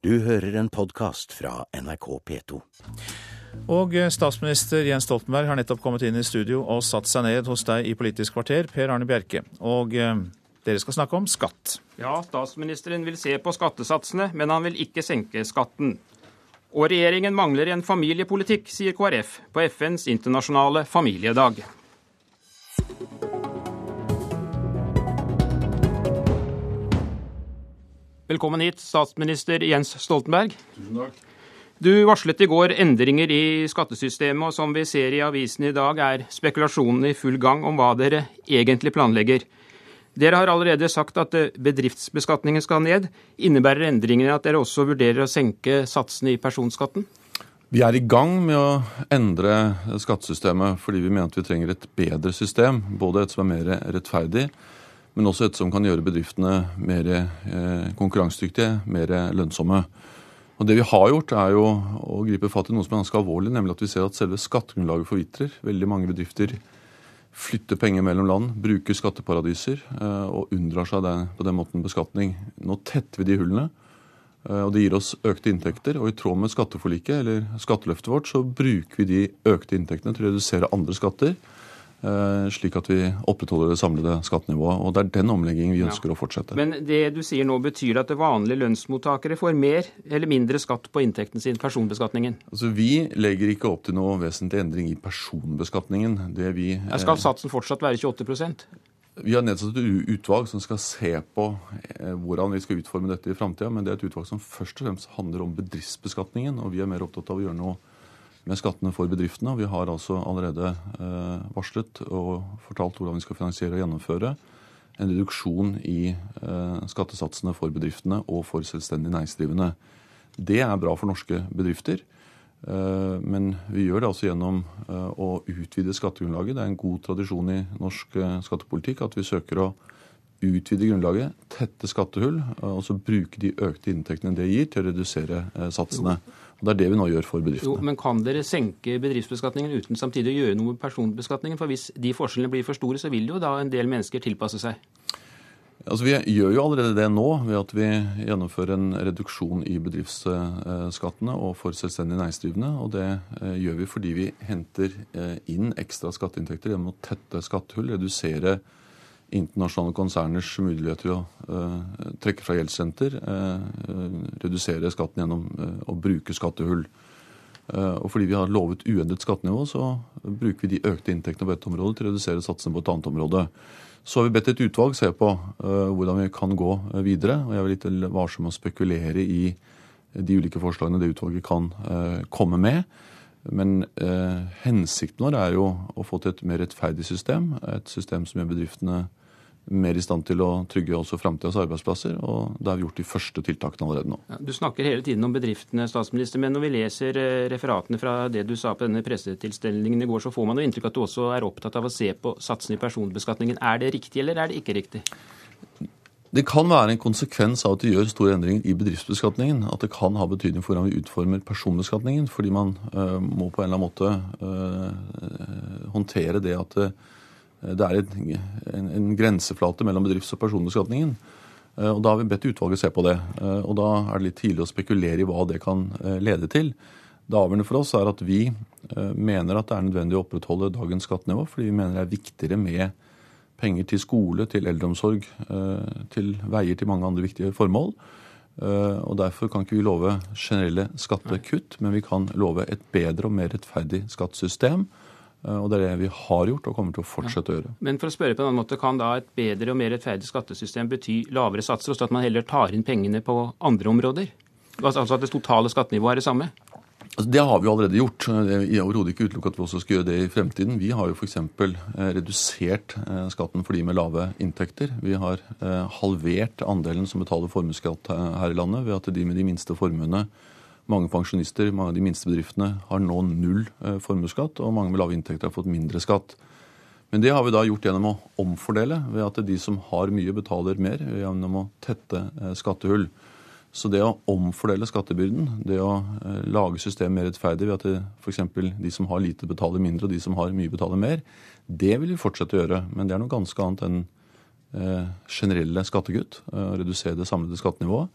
Du hører en podkast fra NRK P2. Og eh, statsminister Jens Stoltenberg har nettopp kommet inn i studio og satt seg ned hos deg i Politisk kvarter, Per Arne Bjerke. Og eh, dere skal snakke om skatt. Ja, statsministeren vil se på skattesatsene, men han vil ikke senke skatten. Og regjeringen mangler en familiepolitikk, sier KrF på FNs internasjonale familiedag. Velkommen hit, statsminister Jens Stoltenberg. Tusen takk. Du varslet i går endringer i skattesystemet, og som vi ser i avisen i dag, er spekulasjonene i full gang om hva dere egentlig planlegger. Dere har allerede sagt at eh, bedriftsbeskatningen skal ned. Innebærer endringene at dere også vurderer å senke satsene i personskatten? Vi er i gang med å endre skattesystemet fordi vi mener at vi trenger et bedre system. Både et som er mer rettferdig, men også et som kan gjøre bedriftene mer eh, konkurransedyktige, mer lønnsomme. Og Det vi har gjort, er jo å gripe fatt i noe som er ganske alvorlig, nemlig at vi ser at selve skattegrunnlaget forvitrer. Veldig mange bedrifter flytter penger mellom land, bruker skatteparadiser eh, og unndrar seg det, på den måten beskatning. Nå tetter vi de hullene, eh, og det gir oss økte inntekter. Og i tråd med skatteforliket, eller skatteløftet vårt, så bruker vi de økte inntektene til å redusere andre skatter. Eh, slik at vi opprettholder det samlede skattenivået. Og Det er den omleggingen vi ønsker ja. å fortsette. Men det du sier nå betyr at vanlige lønnsmottakere får mer eller mindre skatt på inntekten sin, personbeskatningen? Altså Vi legger ikke opp til noe vesentlig endring i personbeskatningen. Det vi, ja, skal satsen fortsatt være 28 vi har nedsatt et utvalg som skal se på eh, hvordan vi skal utforme dette i framtida. Men det er et utvalg som først og fremst handler om bedriftsbeskatningen. Og vi er mer opptatt av å gjøre noe med skattene for bedriftene. Vi har altså allerede eh, varslet og fortalt hvordan vi skal finansiere og gjennomføre en reduksjon i eh, skattesatsene for bedriftene og for selvstendig næringsdrivende. Det er bra for norske bedrifter. Eh, men vi gjør det altså gjennom å utvide skattegrunnlaget. Det er en god tradisjon i norsk skattepolitikk at vi søker å utvide grunnlaget, tette skattehull og så bruke de økte inntektene det gir, til å redusere satsene. Og Det er det vi nå gjør for bedriftene. Jo, men kan dere senke bedriftsbeskatningen uten samtidig å gjøre noe med personbeskatningen? For hvis de forskjellene blir for store, så vil jo da en del mennesker tilpasse seg. Altså, Vi gjør jo allerede det nå ved at vi gjennomfører en reduksjon i bedriftsskattene og for selvstendig næringsdrivende. Og det eh, gjør vi fordi vi henter eh, inn ekstra skatteinntekter gjennom å tette skattehull, redusere internasjonale konserners mulighet til å uh, trekke fra gjeldssenter, uh, redusere skatten gjennom uh, å bruke skattehull. og fordi vi har lovet uendret skattenivå, så bruker vi de økte inntektene på ett område til å redusere satsene på et annet område. Så har vi bedt et utvalg se på hvordan vi kan gå videre. og Jeg er litt varsom med å spekulere i de ulike forslagene det utvalget kan komme med. Men eh, hensikten vår er jo å få til et mer rettferdig system. Et system som gjør bedriftene mer i stand til å trygge også framtidas arbeidsplasser. Og det har vi gjort de første tiltakene allerede nå. Ja, du snakker hele tiden om bedriftene, statsminister, men når vi leser eh, referatene fra det du sa på denne pressetilstelningen i går, så får man jo inntrykk av at du også er opptatt av å se på satsene i personbeskatningen. Er det riktig, eller er det ikke riktig? Det kan være en konsekvens av at vi gjør store endringer i bedriftsbeskatningen. At det kan ha betydning for hvordan vi utformer personbeskatningen. Fordi man uh, må på en eller annen måte uh, håndtere det at uh, det er en, en, grenseflate mellom bedrifts- og personbeskatningen. Eh, og Da har vi bedt utvalget se på det. Eh, og Da er det litt tidlig å spekulere i hva det kan eh, lede til. Det avgjørende for oss er at vi mener at det er nødvendig å opprettholde dagens skattenivå, fordi vi mener det er viktigere med penger til skole, til eldreomsorg, til veier, til mange andre viktige formål. Og Derfor kan ikke vi love generelle skattekutt, men vi kan love et bedre og mer rettferdig skattesystem Eh, og det er det vi har gjort og kommer til å fortsette ja. å gjøre. Men for å spørre på en annen måte, kan da et bedre og mer rettferdig skattesystem bety lavere satser, også at man heller tar inn pengene på andre områder? Altså at det totale skattenivået er det samme? Altså, det har vi allerede gjort. Jeg har overhodet ikke utelukket at vi også skal gjøre det i fremtiden. Vi har jo f.eks. Eh, redusert eh, skatten for de med lave inntekter. Vi har halvert andelen som betaler formuesskatt her i landet, ved at de med de minste formuene mange pensjonister, mange av de minste bedriftene, har nå null eh, formuesskatt, og mange med lave inntekter har fått mindre skatt. Men det har vi da gjort gjennom å omfordele, ved at de som har mye, betaler mer gjennom å tette eh, skattehull. Så det å omfordele skattebyrden, det å eh, lage systemet mer rettferdig ved at f.eks. de som har lite, betaler mindre, og de som har mye, betaler mer, det vil vi fortsette å gjøre. Men det er noe ganske annet enn generelle skattekutt. Redusere det samlede skattenivået.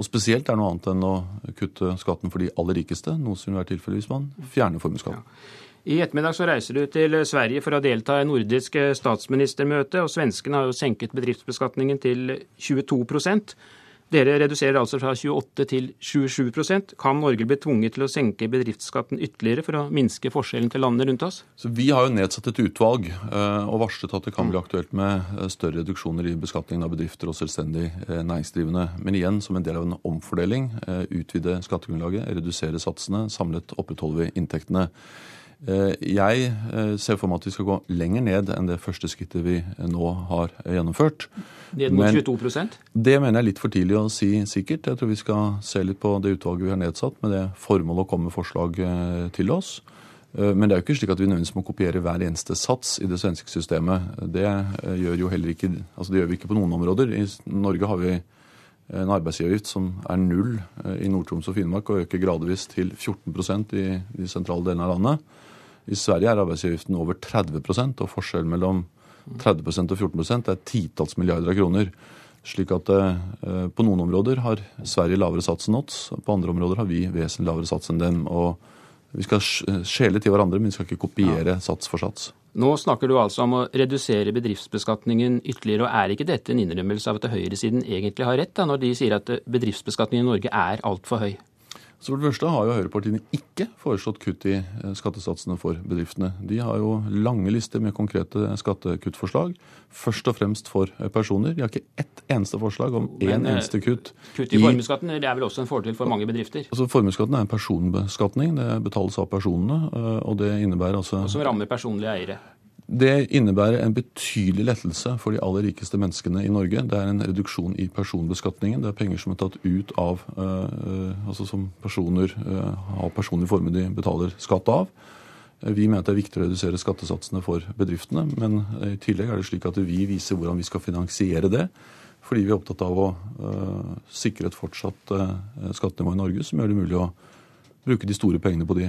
Og spesielt er noe annet enn å kutte skatten for de aller rikeste, noe som vil være tilfellet hvis man fjerner formuesskatten. I ettermiddag så reiser du til Sverige for å delta i nordisk statsministermøte, og svenskene har jo senket bedriftsbeskatningen til 22 dere reduserer altså fra 28 til 27% Kan Norge bli tvunget til å senke bedriftsskatten ytterligere for å minske forskjellen til landene rundt oss? Så vi har jo nedsatt et utvalg eh, og varslet at det kan bli aktuelt med eh, større reduksjoner i beskatningen av bedrifter og selvstendig eh, næringsdrivende. Men igjen, som en del av en omfordeling, utvide skattegrunnlaget, redusere satsene. Samlet opprettholder vi inntektene. Jeg ser for meg at vi skal gå lenger ned enn det første skrittet vi nå har gjennomført. Ned mot 22 Men Det mener jeg er litt for tidlig å si sikkert. Jeg tror vi skal se litt på det utvalget vi har nedsatt, med det formålet å komme med forslag eh, til oss. Eh, men det er jo ikke slik at vi nødvendigvis må kopiere hver eneste sats i det svenske systemet. Det eh, gjør jo heller ikke, altså det gjør vi ikke på noen områder. I Norge har vi en arbeidsgiveravgift som er null i Nord-Troms og Finnmark, og øker gradvis til 14% i de sentrale delene av landet. I Sverige er arbeidsgiveravgiften over 30 og forskjellen mellom 30 og 14 er titalls milliarder av kroner. Slik at eh, på noen områder har Sverige lavere sats enn oss, på andre områder har vi vesentlig lavere sats enn dem. og Vi skal skjele til hverandre, men vi skal ikke kopiere ja. sats for sats. Nå snakker du altså om å redusere bedriftsbeskatningen ytterligere. og Er ikke dette en innrømmelse av at høyresiden egentlig har rett, da, når de sier at bedriftsbeskatningen i Norge er altfor høy? Så for det første har jo høyrepartiene ikke foreslått kutt i eh, skattesatsene for bedriftene. De har jo lange lister med konkrete skattekuttforslag, først og fremst for eh, personer. De har ikke ett eneste forslag om én en eh, eneste kutt. Kutt i formuesskatten er vel også en fordel for mange bedrifter? Altså Formuesskatten er en personbeskatning. Det betales av personene, og det innebærer altså Og som rammer personlige eiere? Det innebærer en betydelig lettelse for de aller rikeste menneskene i Norge. Det er en reduksjon i personbeskatningen. Det er penger som er tatt ut av uh, altså som personer uh, har personlig formue de betaler skatt av. Vi mener det er viktig å redusere skattesatsene for bedriftene, men i tillegg er det slik at vi viser hvordan vi skal finansiere det. Fordi vi er opptatt av å sikre et fortsatt skattenivå i Norge som gjør det mulig å bruke de store pengene på de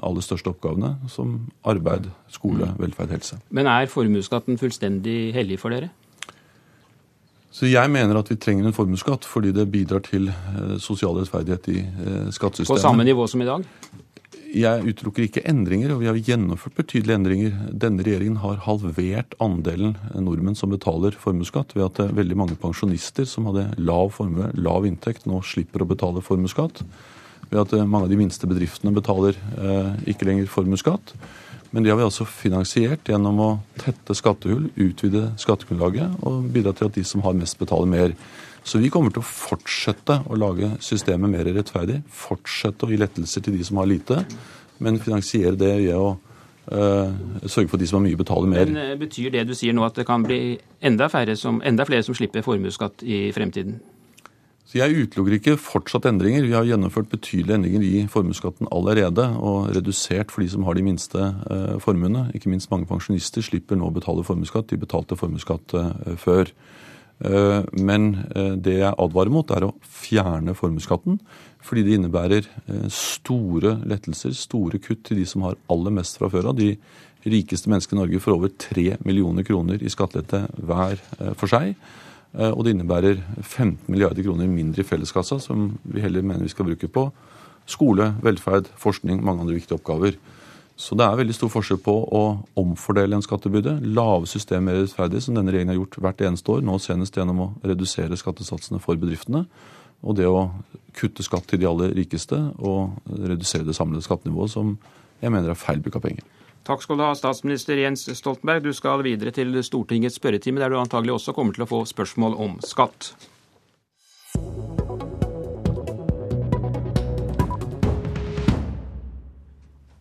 aller største oppgavene, som arbeid, skole, mm. velferd, helse. Men er formuesskatten fullstendig hellig for dere? Så Jeg mener at vi trenger en formuesskatt fordi det bidrar til eh, sosial rettferdighet i eh, skattesystemet. På samme nivå som i dag? Jeg utelukker ikke endringer, og vi har gjennomført betydelige endringer. Denne regjeringen har halvert andelen nordmenn som betaler formuesskatt, ved at veldig mange pensjonister som hadde lav formue, lav inntekt, nå slipper å betale formuesskatt ved at eh, mange av de minste bedriftene betaler eh, ikke lenger formuesskatt. Men det har vi altså finansiert gjennom å tette skattehull, utvide skattegrunnlaget og bidra til at de som har mest, betaler mer. Så vi kommer til å fortsette å lage systemet mer rettferdig. Fortsette å gi lettelser til de som har lite, men finansiere det ved å uh, sørge for de som har mye, betaler mer. Men Betyr det du sier nå at det kan bli enda, som, enda flere som slipper formuesskatt i fremtiden? Så Jeg utelukker ikke fortsatt endringer. Vi har gjennomført betydelige endringer i formuesskatten allerede, og redusert for de som har de minste eh, formuene. Ikke minst mange pensjonister slipper nå å betale formuesskatt. De betalte formuesskatt eh, før. Eh, men det jeg advarer mot, er å fjerne formuesskatten. Fordi det innebærer store lettelser, store kutt til de som har aller mest fra før av. De rikeste menneskene i Norge får over 3 millioner kroner i skattelette hver for seg. Eh, og det innebærer 15 milliarder kroner mindre i felleskassa, som vi heller mener vi skal bruke på skole, velferd, forskning, mange andre viktige oppgaver. Så det er veldig stor forskjell på å omfordele en skattebyrde, lave system mer rettferdig, som denne regjeringen har gjort hvert eneste år, nå senest gjennom å redusere skattesatsene for bedriftene, og det å kutte skatt til de aller rikeste og redusere det samlede skattenivået, som jeg mener er feil bruk av penger. Takk skal du ha, statsminister Jens Stoltenberg. Du skal videre til Stortingets spørretime, der du antagelig også kommer til å få spørsmål om skatt.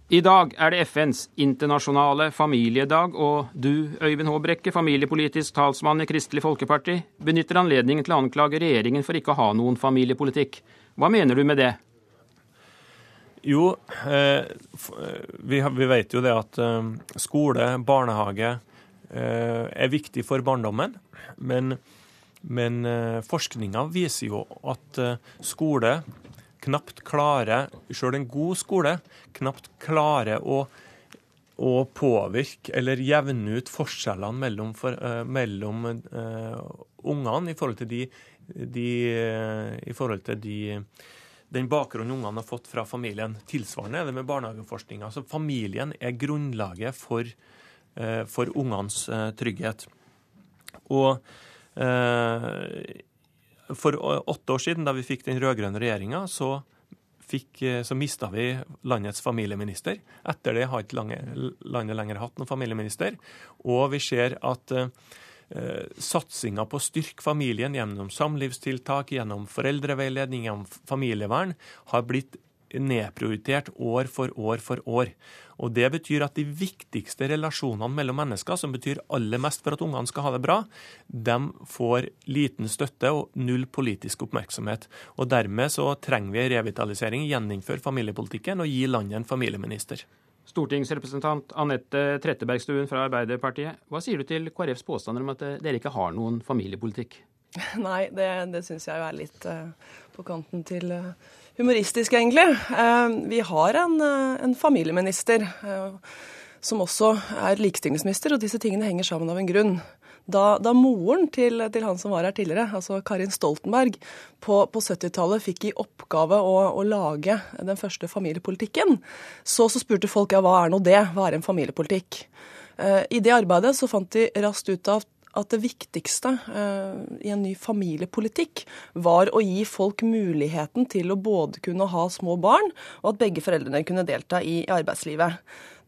I dag er det FNs internasjonale familiedag, og du, Øyvind Håbrekke, familiepolitisk talsmann i Kristelig Folkeparti, benytter anledningen til å anklage regjeringen for ikke å ha noen familiepolitikk. Hva mener du med det? Jo, eh, vi, vi, vet jo det at eh, skole, barnehage eh, er viktig for barndommen. Men, men forskninga viser jo at skole knapt klarer, sjøl en god skole, knapt klarer å, å påvirke eller jevne ut forskjellene mellom, for, mellom ungene i forhold til de de, i forhold til de, den bakgrunnen ungene har fått fra familien. Tilsvarende er det med barnehageforskninga. Altså, familien er grunnlaget for, eh, for ungenes eh, trygghet. Og for åtte år siden, da vi fikk den rød-grønne regjeringa, så fikk, eh, så mista vi landets familieminister. Etter det har ikke landet lenger hatt noen familieminister. Og vi ser at uh, satsinga på å styrke familien gjennom samlivstiltak, gjennom foreldreveiledning, gjennom familievern, har blitt nedprioritert år for år for år. Og Det betyr at de viktigste relasjonene mellom mennesker, som betyr aller mest for at ungene skal ha det bra, de får liten støtte og null politisk oppmerksomhet. Og Dermed så trenger vi revitalisering, gjeninnføre familiepolitikken og gi landet en familieminister. Stortingsrepresentant Anette Trettebergstuen fra Arbeiderpartiet. Hva sier du til KrFs påstander om at dere ikke har noen familiepolitikk? Nei, det, det syns jeg jo er litt uh, på kanten til uh, humoristisk, egentlig. Vi har en, en familieminister som også er likestillingsminister, og disse tingene henger sammen av en grunn. Da, da moren til, til, han som var her tidligere, altså Karin Stoltenberg, på, på 70-tallet fikk i oppgave å, å, lage den første familiepolitikken, så, så spurte folk ja, hva er nå det? Hva er en familiepolitikk? I det arbeidet så fant de raskt ut av at det viktigste eh, i en ny familiepolitikk var å gi folk muligheten til å både kunne ha små barn, og at begge foreldrene kunne delta i arbeidslivet.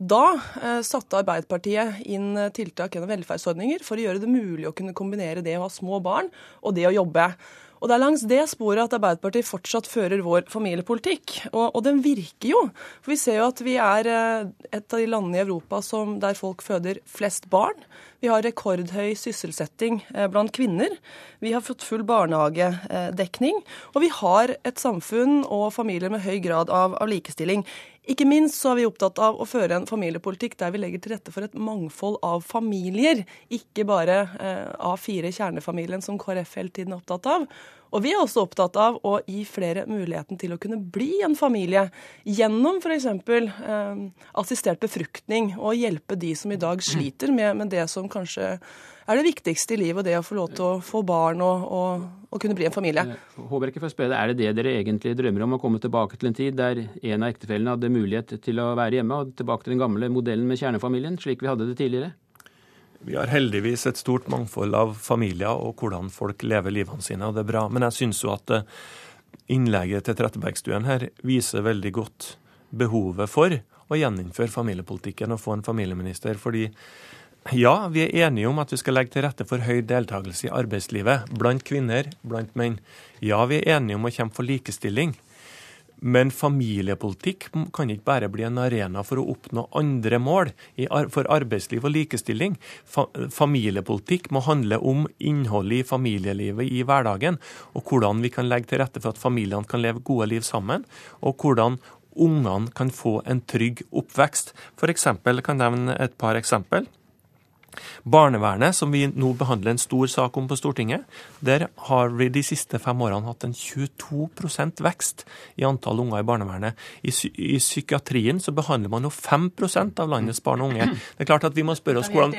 Da eh, satte Arbeiderpartiet inn tiltak gjennom velferdsordninger for å gjøre det mulig å kunne kombinere det å ha små barn og det å jobbe. Og Det er langs det sporet at Arbeiderpartiet fortsatt fører vår familiepolitikk. Og, og, den virker jo. For Vi ser jo at vi er eh, et av de landene i Europa som, der folk føder flest barn. Vi har rekordhøy sysselsetting eh, blant kvinner. Vi har fått full barnehagedekning. Og vi har et samfunn og familier med høy grad av, av likestilling. Ikke minst så er vi opptatt av å føre en familiepolitikk der vi legger til rette for et mangfold av familier, ikke bare eh, A4 kjernefamilien som KrF hele tiden er opptatt av. Og vi er også opptatt av å gi flere muligheten til å kunne bli en familie gjennom f.eks. Eh, assistert befruktning, og hjelpe de som i dag sliter med, med det som kanskje er det viktigste i livet, det å få lov til å få barn og, og, og kunne bli en familie. Eh, Håbrekke, for å spørre, Er det det dere egentlig drømmer om, å komme tilbake til en tid der en av ektefellene hadde mulighet til å være hjemme, og tilbake til den gamle modellen med kjernefamilien, slik vi hadde det tidligere? Vi har heldigvis et stort mangfold av familier og hvordan folk lever livene sine, og det er bra. Men jeg syns jo at eh, innlegget til Trettebergstuen her viser veldig godt behovet for å gjeninnføre familiepolitikken og få en familieminister. fordi ja, vi er enige om at vi skal legge til rette for høy deltakelse i arbeidslivet blant kvinner, blant menn. Ja, vi er enige om å kjempe for likestilling. Men familiepolitikk kan ikke bare bli en arena for å oppnå andre mål for arbeidsliv og likestilling. Familiepolitikk må handle om innholdet i familielivet i hverdagen, og hvordan vi kan legge til rette for at familiene kan leve gode liv sammen, og hvordan ungene kan få en trygg oppvekst. For eksempel, kan jeg nevne et par eksempel. Barnevernet, som vi nå behandler en stor sak om på Stortinget, der har vi de siste fem årene hatt en 22% vekst i antall unger i barnevernet. I, I, psykiatrien så behandler man jo 5% av landets barn og unge. Det er klart at Vi må spørre oss hvordan,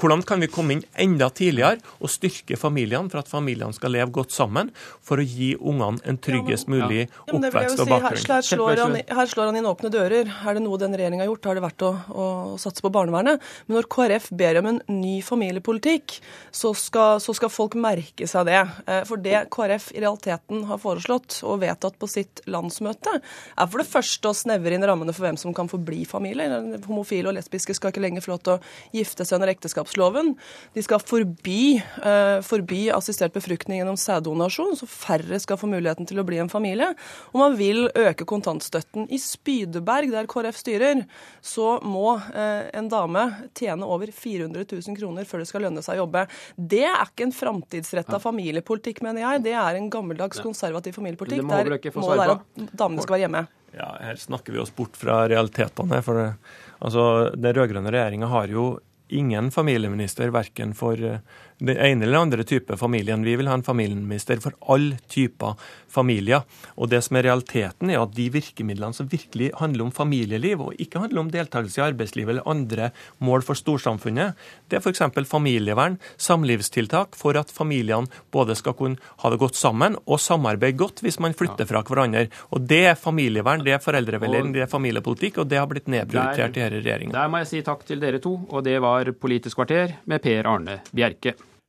hvordan kan vi komme inn enda tidligere og styrke familiene for at familiene skal leve godt sammen, for å gi ungene en tryggest mulig oppvekst og bakgrunn. Her, slår han, her, slår han, inn åpne dører. Er det noe den regjeringa har gjort, har det vært å, å satse på barnevernet. Men når KrF ber om om en ny familiepolitikk, så skal, så skal, folk merke seg det. Eh, for det KrF i realiteten har foreslått og vedtatt på sitt landsmøte, er for det første å snevre inn rammene for hvem som kan forbli bli familie. Homofile og lesbiske skal ikke lenger få lov til å gifte seg under ekteskapsloven. De skal forby, uh, forby assistert befruktning gjennom sæddonasjon, så færre skal få muligheten til å bli en familie. Og man vil øke kontantstøtten. I Spydeberg, der KrF styrer, så må uh, en dame tjene over 400 200 000 kroner før det skal lønne seg å jobbe. Det er ikke en framtidsretta familiepolitikk, mener jeg. Det er en gammeldags konservativ familiepolitikk der målet er at damene skal være hjemme. Ja, Her snakker vi oss bort fra realitetene. for det, altså, Den rød-grønne regjeringa har jo ingen familieminister verken for eh, den ene eller andre type familien. Vi vil ha en familieminister for alle typer familier. Og det som er realiteten, er at de virkemidlene som virkelig handler om familieliv, og ikke handler om deltakelse i arbeidslivet eller andre mål for storsamfunnet, det er f.eks. familievern, samlivstiltak for at familiene både skal kunne ha det godt sammen og samarbeide godt hvis man flytter fra hverandre. Og Det er familievern, det er foreldreveiledning, det er familiepolitikk, og det har blitt nedprioritert i denne regjeringa. Der må jeg si takk til dere to, og det var Politisk kvarter med Per Arne Bjerke.